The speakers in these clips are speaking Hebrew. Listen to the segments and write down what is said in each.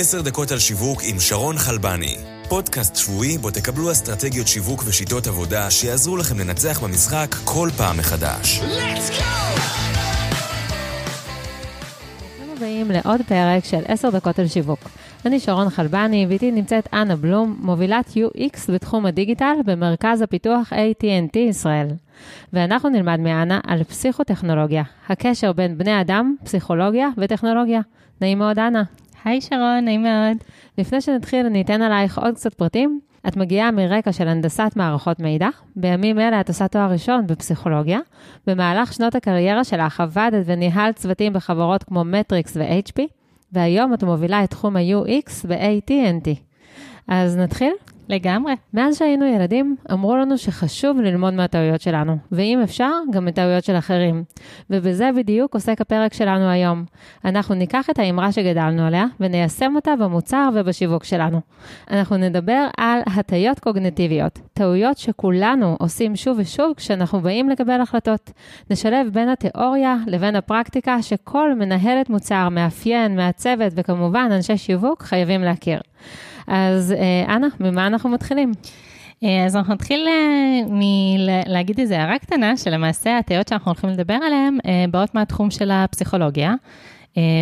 עשר דקות על שיווק עם שרון חלבני. פודקאסט שבועי בו תקבלו אסטרטגיות שיווק ושיטות עבודה שיעזרו לכם לנצח במשחק כל פעם מחדש. ברוכים הבאים לעוד פרק של עשר דקות על שיווק. אני שרון חלבני, ואיתי נמצאת אנה בלום, מובילת UX בתחום הדיגיטל במרכז הפיתוח AT&T ישראל. ואנחנו נלמד מאנה על פסיכוטכנולוגיה, הקשר בין בני אדם, פסיכולוגיה וטכנולוגיה. נעים מאוד, אנה. היי שרון, נעים מאוד. לפני שנתחיל, אני אתן עלייך עוד קצת פרטים. את מגיעה מרקע של הנדסת מערכות מידע, בימים אלה את עושה תואר ראשון בפסיכולוגיה. במהלך שנות הקריירה שלך עבדת וניהלת צוותים בחברות כמו מטריקס ו-HP, והיום את מובילה את תחום ה-UX ב-AT&T. אז נתחיל? לגמרי. מאז שהיינו ילדים, אמרו לנו שחשוב ללמוד מהטעויות שלנו, ואם אפשר, גם מטעויות של אחרים. ובזה בדיוק עוסק הפרק שלנו היום. אנחנו ניקח את האמרה שגדלנו עליה, וניישם אותה במוצר ובשיווק שלנו. אנחנו נדבר על הטיות קוגנטיביות, טעויות שכולנו עושים שוב ושוב כשאנחנו באים לקבל החלטות. נשלב בין התיאוריה לבין הפרקטיקה שכל מנהלת מוצר, מאפיין, מעצבת וכמובן אנשי שיווק חייבים להכיר. אז אה, אנה, ממה אנחנו מתחילים? אה, אז אנחנו נתחיל אה, מלהגיד איזו הערה קטנה, שלמעשה הטעיות שאנחנו הולכים לדבר עליהן באות מהתחום של הפסיכולוגיה.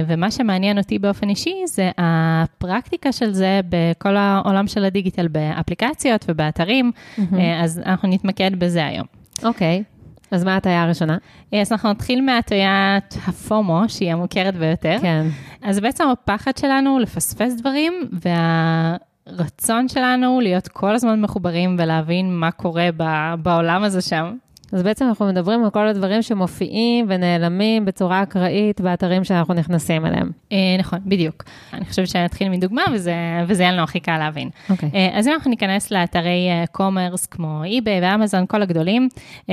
ומה שמעניין אותי באופן אישי זה הפרקטיקה של זה בכל העולם של הדיגיטל, באפליקציות ובאתרים, mm-hmm. אז אנחנו נתמקד בזה היום. אוקיי. Okay. אז מה ההטייה הראשונה? אז אנחנו נתחיל מהטיית הפומו, שהיא המוכרת ביותר. כן. אז בעצם הפחד שלנו לפספס דברים, והרצון שלנו להיות כל הזמן מחוברים ולהבין מה קורה בעולם הזה שם. אז בעצם אנחנו מדברים על כל הדברים שמופיעים ונעלמים בצורה אקראית באתרים שאנחנו נכנסים אליהם. אה, נכון, בדיוק. אני חושבת שנתחיל מדוגמה וזה, וזה יהיה לנו הכי קל להבין. אוקיי. אה, אז אם אנחנו ניכנס לאתרי קומרס אה, כמו eBay ואמזון, כל הגדולים,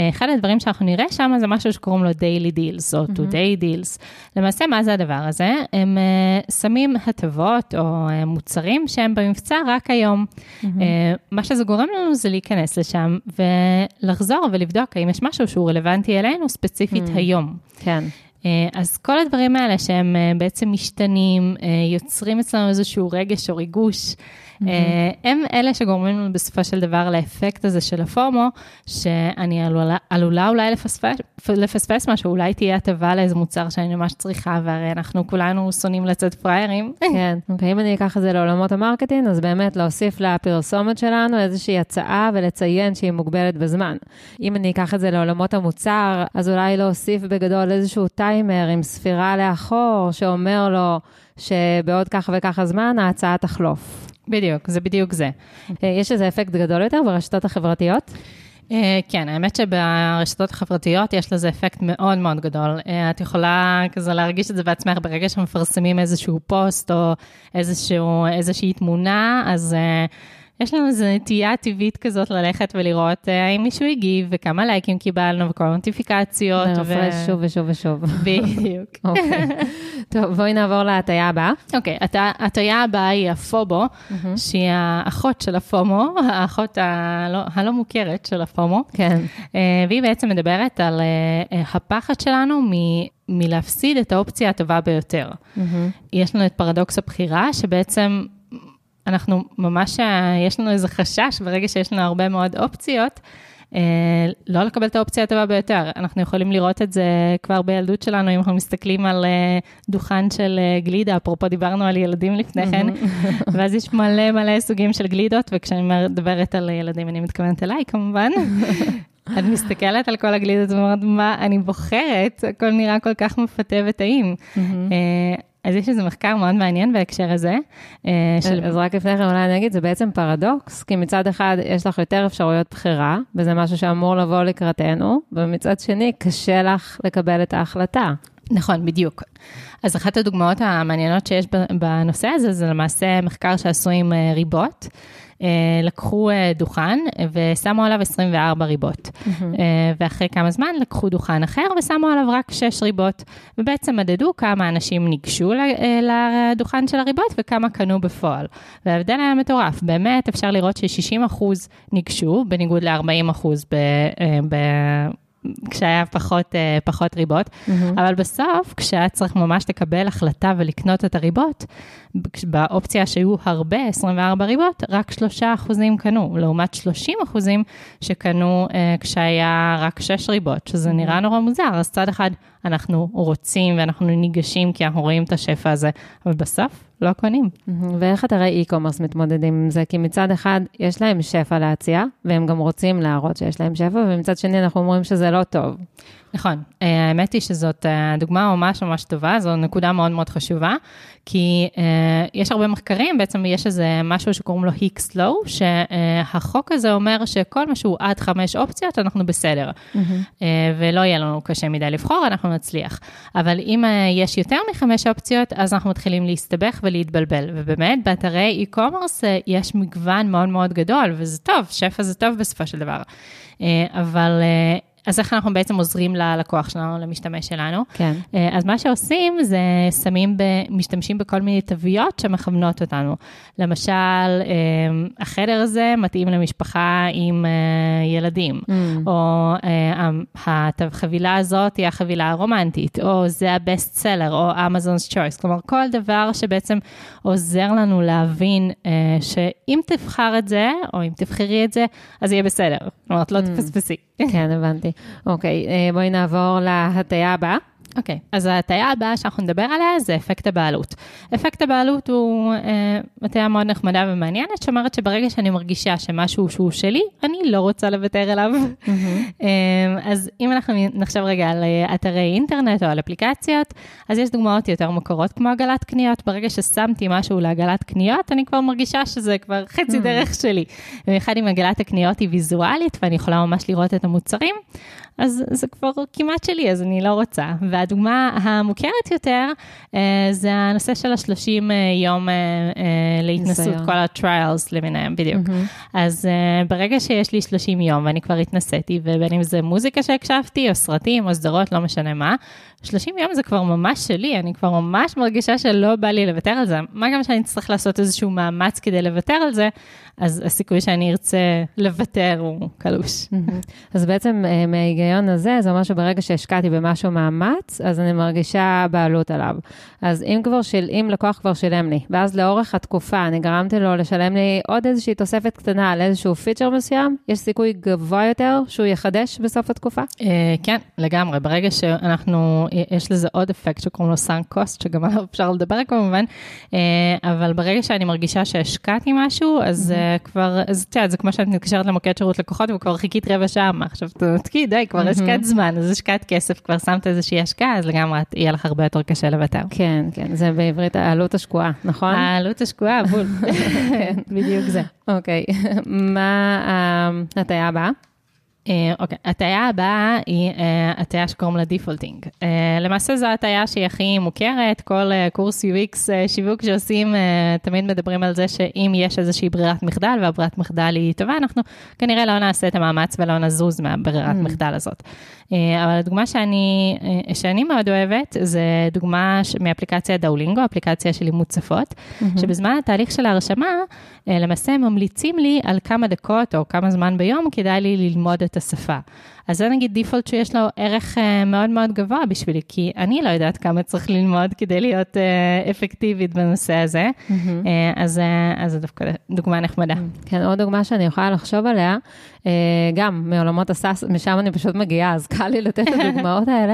אחד הדברים שאנחנו נראה שם זה משהו שקוראים לו Daily Deals או Today Deals. למעשה, מה זה הדבר הזה? הם שמים הטבות או מוצרים שהם במבצע רק היום. מה שזה גורם לנו זה להיכנס לשם ולחזור ולבדוק האם יש משהו שהוא רלוונטי אלינו ספציפית mm. היום. כן. אה, אז כל הדברים האלה שהם אה, בעצם משתנים, אה, יוצרים אצלנו איזשהו רגש או ריגוש, mm-hmm. הם אלה שגורמים לנו בסופו של דבר לאפקט הזה של הפומו, שאני עלולה, עלולה אולי לפספס, לפספס משהו, אולי תהיה הטבה לאיזה מוצר שאני ממש צריכה, והרי אנחנו כולנו שונאים לצאת פראיירים. כן, אוקיי, אם אני אקח את זה לעולמות ה marketing, אז באמת להוסיף לפרסומת שלנו איזושהי הצעה ולציין שהיא מוגבלת בזמן. אם אני אקח את זה לעולמות המוצר, אז אולי להוסיף בגדול איזשהו טיימר עם ספירה לאחור, שאומר לו שבעוד כך וככה זמן ההצעה תחלוף. בדיוק, זה בדיוק זה. יש איזה אפקט גדול יותר ברשתות החברתיות? כן, האמת שברשתות החברתיות יש לזה אפקט מאוד מאוד גדול. את יכולה כזה להרגיש את זה בעצמך ברגע שמפרסמים איזשהו פוסט או איזשהו, איזושהי תמונה, אז... יש לנו איזו נטייה טבעית כזאת ללכת ולראות אה, האם מישהו הגיב וכמה לייקים קיבלנו וכל הנוטיפיקציות. לרפרש ו... שוב ושוב ושוב. בדיוק. אוקיי. טוב, בואי נעבור להטייה הבאה. אוקיי, okay, ההטייה הבאה היא הפובו, mm-hmm. שהיא האחות של הפומו, האחות הלא, הלא מוכרת של הפומו. כן. אה, והיא בעצם מדברת על אה, הפחד שלנו מ... מלהפסיד את האופציה הטובה ביותר. Mm-hmm. יש לנו את פרדוקס הבחירה, שבעצם אנחנו ממש, אה, יש לנו איזה חשש ברגע שיש לנו הרבה מאוד אופציות, אה, לא לקבל את האופציה הטובה ביותר. אנחנו יכולים לראות את זה כבר בילדות שלנו, אם אנחנו מסתכלים על אה, דוכן של גלידה, אפרופו דיברנו על ילדים לפני כן, ואז יש מלא מלא סוגים של גלידות, וכשאני מדברת על ילדים, אני מתכוונת אליי כמובן. את מסתכלת על כל הגלידות ואומרת, מה אני בוחרת? הכל נראה כל כך מפתה וטעים. אז יש איזה מחקר מאוד מעניין בהקשר הזה. אה, של... אז רק לפני כן אולי אני אגיד, זה בעצם פרדוקס, כי מצד אחד יש לך יותר אפשרויות בחירה, וזה משהו שאמור לבוא לקראתנו, ומצד שני קשה לך לקבל את ההחלטה. נכון, בדיוק. אז אחת הדוגמאות המעניינות שיש בנושא הזה, זה למעשה מחקר שעשו עם אה, ריבות. אה, לקחו אה, דוכן ושמו עליו 24 ריבות. Mm-hmm. ואחרי כמה זמן לקחו דוכן אחר ושמו עליו רק 6 ריבות. ובעצם מדדו כמה אנשים ניגשו לדוכן של הריבות וכמה קנו בפועל. וההבדל היה מטורף. באמת אפשר לראות ש-60% ניגשו, בניגוד ל-40% ב... ב כשהיה פחות, אה, פחות ריבות, Mm-hmm. אבל בסוף, כשהיה צריך ממש לקבל החלטה ולקנות את הריבות, באופציה שהיו הרבה, 24 ריבות, רק 3 אחוזים קנו, לעומת 30 אחוזים שקנו אה, כשהיה רק 6 ריבות, שזה Mm-hmm. נראה נורא מוזר. אז צד אחד, אנחנו רוצים ואנחנו ניגשים כי אנחנו רואים את השפע הזה, אבל בסוף לא קונים. ואיך אתרי e-commerce מתמודדים עם זה? כי מצד אחד, יש להם שפע להציע, והם גם רוצים להראות שיש להם שפע, ומצד שני, אנחנו אומרים שזה לא טוב. נכון, אה, האמת היא שזאת אה, דוגמה ממש ממש טובה, זו נקודה מאוד מאוד חשובה, כי אה, יש הרבה מחקרים, בעצם יש איזה משהו שקוראים לו היקס לואו, שהחוק הזה אומר שכל מה שהוא עד חמש אופציות, אנחנו בסדר, ולא יהיה לנו קשה מדי לבחור, אנחנו נצליח. אבל אם יש יותר מחמש אופציות, אז אנחנו מתחילים להסתבך ולהתבלבל, ובאמת, באתרי e-commerce אה, יש מגוון מאוד מאוד גדול, וזה טוב, שפע זה טוב בסופו של דבר. אה, אבל... אז איך אנחנו בעצם עוזרים ללקוח שלנו, למשתמש שלנו? כן. אה, אז מה שעושים זה שמים, ב, משתמשים בכל מיני תוויות שמכוונות אותנו. למשל, אה, החדר הזה מתאים למשפחה עם אה, ילדים, Mm. או החבילה הזאת היא החבילה הרומנטית, או זה הבסט סלר, או אמזונס צ'וייס. כלומר, כל דבר שבעצם עוזר לנו להבין שאם תבחר את זה, או אם תבחרי את זה, אז יהיה בסדר. כלומר, את לא תפספסי. כן, הבנתי. אוקיי, אה, בואי נעבור להטיה הבאה. אוקיי, okay. אז ההטייה הבאה שאנחנו נדבר עליה זה אפקט הבעלות. אפקט הבעלות הוא אה, הטיה מאוד נחמדה ומעניינת, שאומרת שברגע שאני מרגישה שמשהו שהוא שלי, אני לא רוצה לוותר עליו. אה, אז אם אנחנו נחשב רגע על אה, אתרי אינטרנט או על אפליקציות, אז יש דוגמאות יותר מוכרות כמו עגלת קניות. ברגע ששמתי משהו לעגלת קניות, אני כבר מרגישה שזה כבר חצי דרך שלי. במיוחד אם עגלת הקניות היא ויזואלית ואני יכולה ממש לראות את המוצרים, אז זה כבר כמעט שלי, אז אני לא רוצה. והדוגמה המוכרת יותר, אה, זה הנושא של ה-30 יום אה, אה, להתנסות. כל ה-trials למיניהם, בדיוק. אז אה, ברגע שיש לי 30 יום ואני כבר התנסיתי, ובין אם זה מוזיקה שהקשבתי, או סרטים, או סדרות, לא משנה מה, 30 יום זה כבר ממש שלי, אני כבר ממש מרגישה שלא בא לי לוותר על זה. מה גם שאני אצטרך לעשות איזשהו מאמץ כדי לוותר על זה, אז הסיכוי שאני ארצה לוותר הוא קלוש. אז בעצם אה, מההיגיון הזה, זה אומר שברגע שהשקעתי במשהו מאמץ, אז אני מרגישה בעלות עליו. אז אם כבר של, אם לקוח כבר שילם לי, ואז לאורך התקופה אני גרמתי לו לשלם לי עוד איזושהי תוספת קטנה על איזשהו feature מסוים, יש סיכוי גבוה יותר שהוא יחדש בסוף התקופה? אה, כן, לגמרי. ברגע שאנחנו, יש לזה עוד אפקט שקוראים לו sunk cost, שגם עליו אפשר לדבר כמובן, אה, אבל ברגע שאני מרגישה שהשקעתי משהו, אז אה, כבר, אז את יודעת, זה כמו שאת מתקשרת למוקד שירות לקוחות וכבר חיכית רבע שעה, מה עכשיו תנתקי, די, כבר השקעת זמן, אז השקעת כסף, כבר שמת איזושהי השקעה, אז לגמרי יהיה לך הרבה יותר קשה לוותר. כן, כן, זה בעברית העלות השקועה, נכון? העלות השקועה, בול. בדיוק זה. אוקיי, מה אה, הטיה הבאה? אה, אוקיי, הטיה הבאה היא אה, הטיה שקוראים לה defaulting. אה, למעשה זו הטיה שהיא הכי מוכרת, כל אה, קורס UX אה, שיווק שעושים, אה, תמיד מדברים על זה שאם יש איזושהי ברירת מחדל והברירת מחדל היא טובה, אנחנו כנראה לא נעשה את המאמץ ולא נזוז מהברירת מחדל הזאת. אה, אבל הדוגמה שאני, אה, שאני מאוד אוהבת, זה דוגמה ש- מאפליקציה דאולינגו, אפליקציה של לימוד שפות, שבזמן התהליך של ההרשמה, אה, למעשה ממליצים לי על כמה דקות או כמה זמן ביום כדאי לי ללמוד את השפה. אז זה נגיד דיפולט שיש לו ערך אה, מאוד מאוד גבוה בשבילי, כי אני לא יודעת כמה צריך ללמוד כדי להיות אה, אפקטיבית בנושא הזה, אה, אז אז זו דווקא דוגמה נחמדה. כן, עוד דוגמה שאני יכולה לחשוב עליה, אה, גם מעולמות הסאס, משם אני פשוט מגיעה, אז קל לי לתת את הדוגמאות האלה.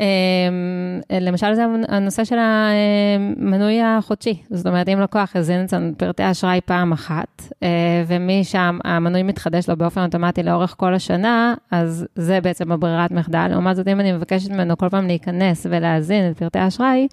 אה, למשל, זה הנושא של המנוי החודשי. זאת אומרת, אם לקוח הזין אצלנו פרטי אשראי פעם אחת, אה, ומשם המנוי מתחדש לו באופן אוטומטי לאורך כל השנה, אז זה בעצם הברירת מחדל. לעומת זאת, אם אני מבקשת ממנו כל פעם להיכנס ולהזין את פרטי האשראי,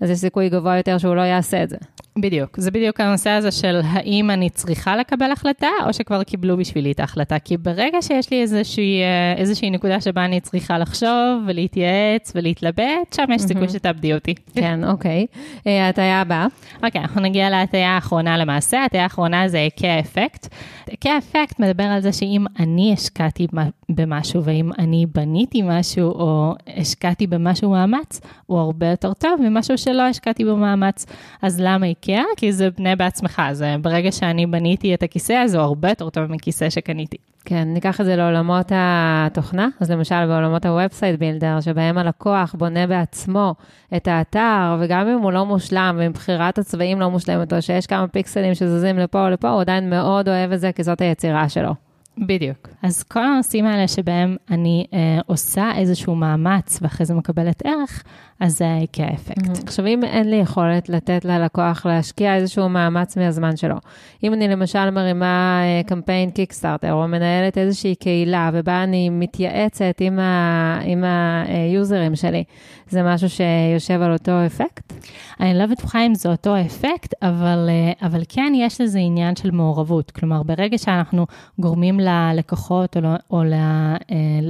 אז יש סיכוי גבוה יותר שהוא לא יעשה את זה. בדיוק, זה בדיוק הנושא הזה של האם אני צריכה לקבל החלטה, או שכבר קיבלו בשבילי את ההחלטה. כי ברגע שיש לי איזושהי, אה, איזושהי נקודה שבה אני צריכה לחשוב ולהתייעץ ולהתלבט, שם יש סיכוי שתאבדי אותי. כן, אוקיי. אה, הטעיה הבאה. אוקיי, אנחנו נגיע להטייה האחרונה למעשה. ההטייה האחרונה זה. היקי האפקט מדבר על זה שאם אני השקעתי במשהו, ואם אני בניתי משהו או השקעתי במשהו מאמץ, הוא הרבה יותר טוב ממשהו שלא השקעתי במאמץ. אז למה איקאה? כי זה בנה בעצמך, זה ברגע שאני בניתי את הכיסא, הזה, הוא הרבה יותר טוב מכיסא שקניתי. כן, ניקח את זה לעולמות התוכנה, אז למשל בעולמות ה-Website Builder, שבהם הלקוח בונה בעצמו את האתר, וגם אם הוא לא מושלם, ואם בחירת הצבעים לא מושלמת, או שיש כמה פיקסלים שזזים לפה או לפה, הוא עדיין מאוד אוהב את זה, כי זאת היצירה שלו. בדיוק. אז כל הנושאים האלה שבהם אני אה, עושה איזשהו מאמץ ואחרי זה מקבלת ערך, אז זה איקאה אפקט. עכשיו, אם אין לי יכולת לתת ללקוח להשקיע איזשהו מאמץ מהזמן שלו, אם אני למשל מרימה אה, קמפיין קיקסטארטר, או מנהלת איזושהי קהילה, ובה אני מתייעצת עם, ה, עם היוזרים שלי, זה משהו שיושב על אותו אפקט? אני לא בטוחה אם זה אותו אפקט, אבל, אה, אבל כן יש לזה עניין של מעורבות. כלומר, ברגע שאנחנו גורמים ללקוחות או, או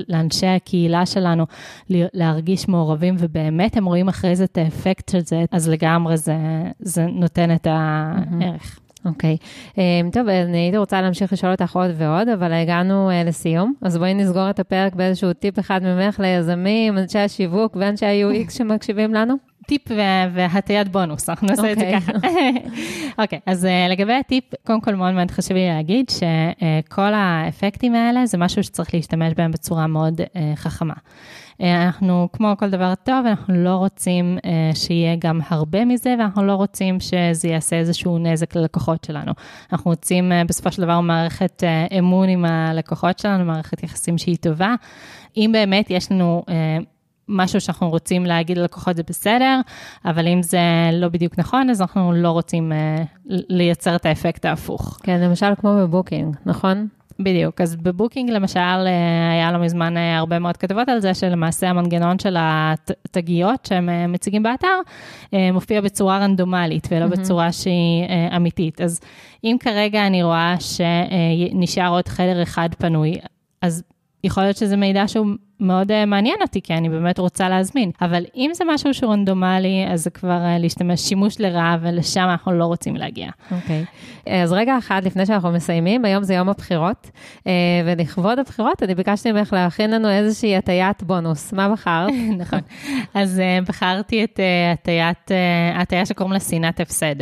לאנשי הקהילה שלנו להרגיש מעורבים ובאמת הם רואים אחרי זה את האפקט של זה, אז לגמרי זה, זה נותן את הערך. אוקיי. Okay. Um, טוב, אני הייתי רוצה להמשיך לשאול אותך עוד ועוד, אבל הגענו uh, לסיום, אז בואי נסגור את הפרק באיזשהו טיפ אחד ממך ליזמים, אנשי השיווק ואנשי ה-UX שמקשיבים לנו. טיפ והטיית בונוס, אנחנו נעשה את זה אוקיי. ככה. אוקיי, אז uh, לגבי הטיפ, קודם כל מאוד מאוד חשוב לי להגיד שכל האפקטים האלה זה משהו שצריך להשתמש בהם בצורה מאוד uh, חכמה. אה, אנחנו, כמו כל דבר טוב, אנחנו לא רוצים שיהיה גם הרבה מזה, ואנחנו לא רוצים שזה יעשה איזשהו נזק ללקוחות שלנו. אנחנו רוצים בסופו של דבר מערכת אמון עם הלקוחות שלנו, מערכת יחסים שהיא טובה. אם באמת יש לנו... משהו שאנחנו רוצים להגיד ללקוחות זה בסדר, אבל אם זה לא בדיוק נכון, אז אנחנו לא רוצים uh, לייצר את האפקט ההפוך. כן, למשל כמו בבוקינג, נכון? בדיוק, אז בבוקינג למשל, אה, היה לא מזמן אה, הרבה מאוד כתבות על זה, שלמעשה המנגנון של התגיות שהם אה, מציגים באתר, מופיע בצורה רנדומלית ולא mm-hmm. בצורה שהיא אמיתית. אז אם כרגע אני רואה שנשאר עוד חדר אחד פנוי, אז יכול להיות שזה מידע שהוא מאוד uh, מעניין אותי, כי אני באמת רוצה להזמין. אבל אם זה משהו שהוא רנדומלי, אז זה כבר uh, להשתמש שימוש לרעה, ולשם אנחנו לא רוצים להגיע. אוקיי. Okay. אז רגע אחד לפני שאנחנו מסיימים, היום זה יום הבחירות, uh, ולכבוד הבחירות, אני ביקשתי ממך להכין לנו איזושהי הטיית בונוס. מה בחרת? נכון. אז בחרתי את הטיית, הטיה שקוראים לה שנאת הפסד.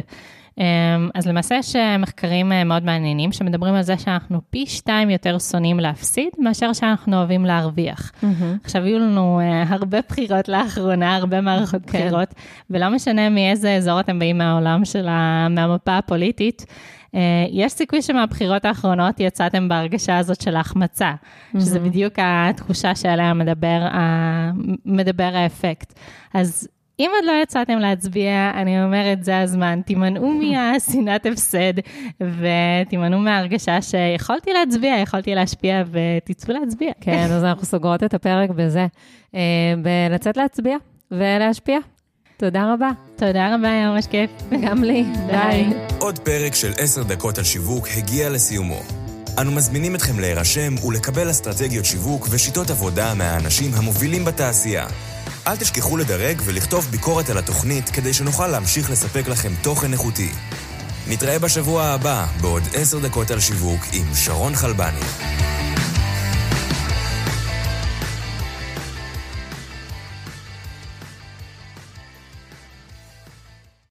אמ, אז למעשה יש אה, מחקרים אה, מאוד מעניינים שמדברים על זה שאנחנו פי שתיים יותר שונאים להפסיד מאשר שאנחנו אוהבים להרוויח. Mm-hmm. עכשיו, היו לנו אה, הרבה בחירות לאחרונה, הרבה מערכות כן. בחירות, ולא משנה מאיזה אזור אתם באים מהעולם של ה... מהמפה הפוליטית. יש סיכוי שמהבחירות האחרונות יצאתם בהרגשה הזאת של ההחמצה, mm-hmm. שזה בדיוק התחושה שעליה מדבר, מדבר האפקט. אז אם עוד לא יצאתם להצביע, אני אומרת, זה הזמן, תימנעו מהשנאת הפסד, ותימנעו מההרגשה שיכולתי להצביע, יכולתי להשפיע, ותצאו להצביע. כן, אז אנחנו סוגרות את הפרק בזה, אה, בלצאת להצביע ולהשפיע. תודה רבה. תודה רבה, היה ממש כיף. גם לי, ביי. עוד פרק של עשר דקות על שיווק הגיע לסיומו. אנו מזמינים אתכם להירשם ולקבל אסטרטגיות שיווק ושיטות עבודה מהאנשים המובילים בתעשייה. אל תשכחו לדרג ולכתוב ביקורת על התוכנית כדי שנוכל להמשיך לספק לכם תוכן איכותי. נתראה בשבוע הבא בעוד עשר דקות על שיווק עם שרון חלבני.